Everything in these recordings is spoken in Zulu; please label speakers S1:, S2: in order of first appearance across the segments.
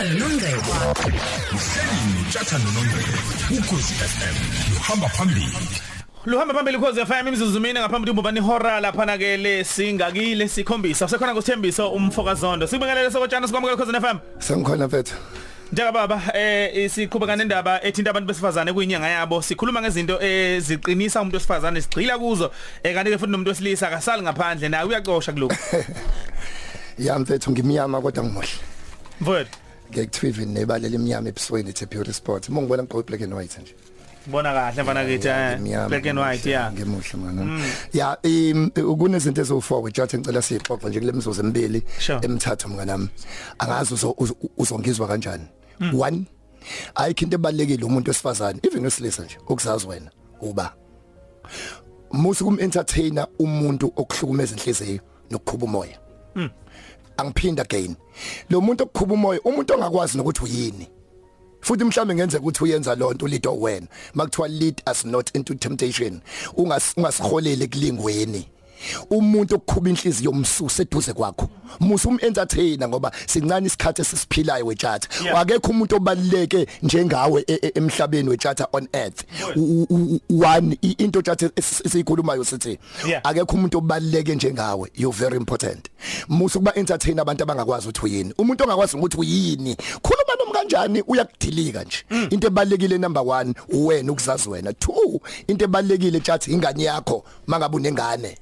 S1: Chatha nonongcebo.
S2: Uhleli Chatha nonongcebo. Ukhosi FM. Uhamba phambili.
S3: Luhamba phambili khoze FM imizuzu mina ngaphambi kumbani hora lapha na ke lesingakile sikhombisa sekhona kusithembiso umfokazondo sibingelele sokotshana sikwamukela khoze FM
S4: Sengikhona mfethu.
S3: Njeka baba eh siqhubeka nendaba ethinta abantu besifazane kuyinyanga yabo sikhuluma ngezinto eziqinisa umuntu wesifazane sigcila kuzo eh kanti ke futhi nomuntu wesilisa akasali ngaphandle naye uyaqosha kuloko
S4: Ya mfethu ngimnyama kodwa ngimuhle.
S3: mfowethu
S4: Ngekuthiwa even nebalela imnyama ebusweni ethe pure sport. Mongibona ngigqoke black and white nje.
S3: bona kahle mfana kithi eh
S4: Ngimnyama,
S3: black and white
S4: ngimuhle,
S3: yeah
S4: Ngimuhle mngana. Ya um kunezinto ezo4 wethatha ngicela sixoxe nje kule mizuzu emibili
S3: Sure.
S4: emithathu mnganami. Angazi uzo- uzo- uzongizwa kanjani. One ayikho into ebalekile umuntu wesifazane even wesilisa nje ukuzazi wena uba musu kum entertainer umuntu okuhlukumeza inhliziyo nokukhuba umoya angiphinda again. Lo muntu okukhuba umoya umuntu ongakwazi nokuthi uyini. Futhi mhlambe ngenzeka ukuthi uyenza lonto lido wena makuthiwa lead us not into temptation. Ungas ungasiholele kulingweni umuntu okukhuba inhliziyo yomsusa eduze kwakho. Musa um entertainer ngoba sincane isikhathi esisiphilayo wethatha
S3: Yeah.
S4: akekho umuntu obaluleke njengawe e- e- emhlabeni wethatha on earth. U- u- u- one i- into thatha esiyikhulumayo sithi
S3: Yeah.
S4: akekho umuntu obaluleke njengawe. You very important. Musa kuba entertain abantu abangakwazi ukuthi uyini? Umuntu ongakwazi ukuthi uyini? Khuluma noma kanjani uyakudilika nje. Into ebalekile number 1 uwena ukuzazi wena. Two into ebalekile thathi ingane yakho mangabe unengane.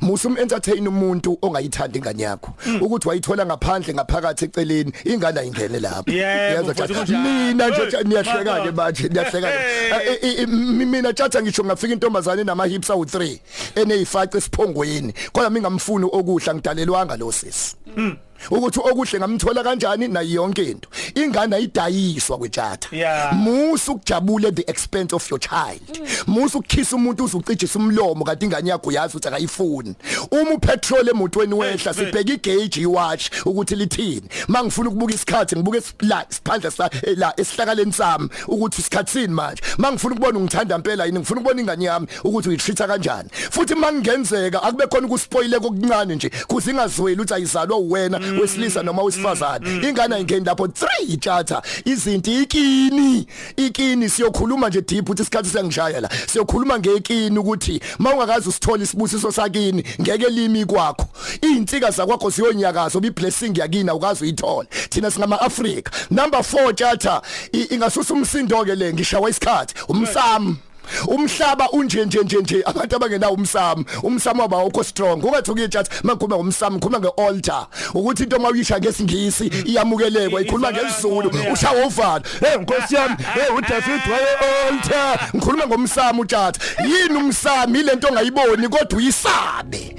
S4: Musa um entertain umuntu ongayithanda ingane yakho ukuthi wayithola ngaphandle ngaphakathi eceleni ingane ayingene lapho
S3: Yebo,
S4: Tjatha.
S3: futhi kunjalo.
S4: mina
S3: Hey,
S4: nje niyahleka ke
S3: madod.
S4: bathi niyahleka
S3: Hey.
S4: Eh, eh, eh, mina tjatha ngisho ngafika intombazane nama hips awu 3 eneyifaca esiphongweni kodwa mingamfuni okuhla ngidalelwanga lo sisi ukuthi okuhle ngamthola kanjani nayo yonke into ingane ayidayiswa kwetjatha
S3: Yeah.
S4: musu ukujabule at the expense of your child. Musu ukukhisa umuntu uzucijisa umlomo kanti ingane yakho yazi ukuthi akayifuni. Uma upetrol emotweni wehla sibheka igauge iwatch ukuthi lithini. Mangifuna ukubuka isikhathi ngibuke la isiphandla sa eh, la esihlakaleni sami ukuthi isikhatsini manje. Mangifuna ukubona ungithanda impela yini ngifuna ukubona ingane yami ukuthi uyitreata kanjani. Futhi mangenzeka akube khona ukuspoile kokuncane nje kuze ingazweli ukuthi ayizalwa uwena wesilisa noma wesifazane. Ingane ayingeni lapho 3 tjatha izinto ikini ikini siyokhuluma nje deep ukuthi isikhathi sengishaya la siyokhuluma ngekini ukuthi mawungakazi usithola isibusiso sakini ngeke limi kwakho. Insika zakwakho ziyonyakazo bi blessing yakini awukazi uyithola thina singama Africa number 4 tjatha i- ingasusa umsindo ke le ngishawa isikhathi. Umsamo. Umhlaba unje nje nje nje. Abantu abangenawo umsamo. Umsamo waba awukho strong. Ungathuki itshathi makhuluma ngomsamo khuluma ngealtar. Ukuthi into mawuyisha ngesingisi iyamukelekwa ikhuluma ngesizulu ushawa uvalo hey nkosi yami hey uDavid waye altar. Ngikhuluma ngomsamo utshatha yini umsamo? Ilento ongayiboni kodwa uyisabe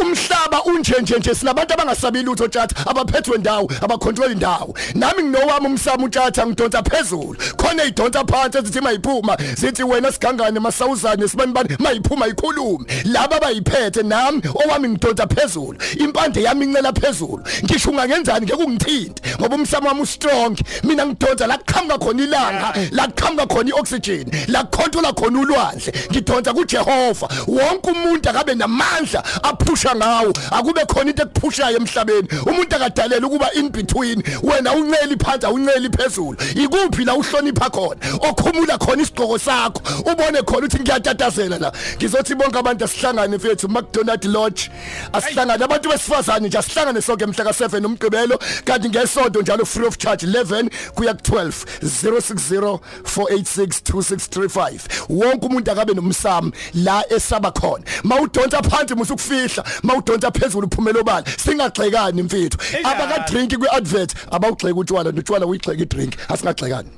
S4: umhlaba unje nje nje sinabantu abangasabili lutho tjatha abaphethwe ndawo abacontrol indawo nami nginowami umsamo utjatha ngidonsa phezulu. Khona idonsa phansi ezithi mayiphuma zithi wena sigangane masawuzane sibani bani? Mayiphuma ikhulume. Laba bayiphethe nami owami ngidonsa phezulu. Impande yami incela phezulu. Ngisho ungangenzani? Ngeke ungithinte. Ngoba umsamo wami ustrong. Mina ngidonsa la kuqhamuka khona ilanga la kuqhamuka khona ioxygen la kukhontrola khona ulwandle. Ngidonsa kuJehova. Wonke umuntu akabe namandla aphusha ngawo. Akube khona into ekuphushayo emhlabeni. Umuntu akadalela ukuba in between. Wena unceli phansi awunceli phezulu. Ikuphi la uhlonipha khona? Okhumula khona isigqoko sakho. Ubone khona ukuthi ngiyatatazela la. Ngizothi bonke abantu asihlangane mfethu McDonald Lodge asihlangane. Abantu besifazane nje asihlangane sonke mhla ka7 umgqibelo kanti ngesonto njalo free of charge 11 kuya ku12 060 4862635 wonke umuntu akabe nomsamo la esaba khona. Mawudonsa phansi musukufihla mawudonsa phezulu uphumela obala singagxekani mfethu. Abaka drink kwi advert abawugxeka utshwala notshwala uyigxeka i drink asingagxekani.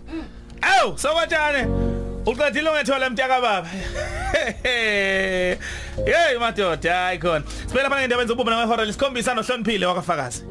S3: Awu sokotshane uqedile ungethola mtaka baba. Hey madoda hayi khona. Sibela phana ngendaba enzobumba ngehora lesikhombisa nohloniphile wakafakazi.